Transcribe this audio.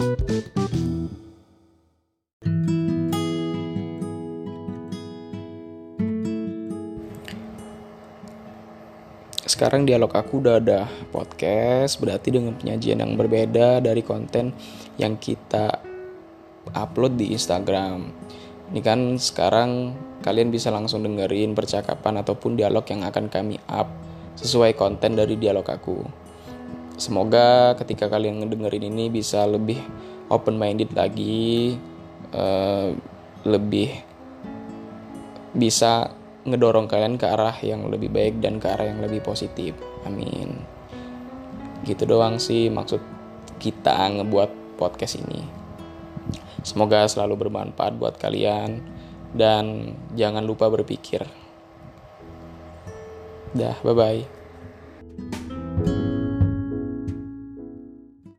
Sekarang dialog aku udah ada podcast, berarti dengan penyajian yang berbeda dari konten yang kita upload di Instagram. Ini kan sekarang kalian bisa langsung dengerin percakapan ataupun dialog yang akan kami up sesuai konten dari dialog aku. Semoga ketika kalian ngedengerin ini bisa lebih open minded lagi, uh, lebih bisa ngedorong kalian ke arah yang lebih baik dan ke arah yang lebih positif. Amin. Gitu doang sih maksud kita ngebuat podcast ini. Semoga selalu bermanfaat buat kalian dan jangan lupa berpikir. Dah, bye bye.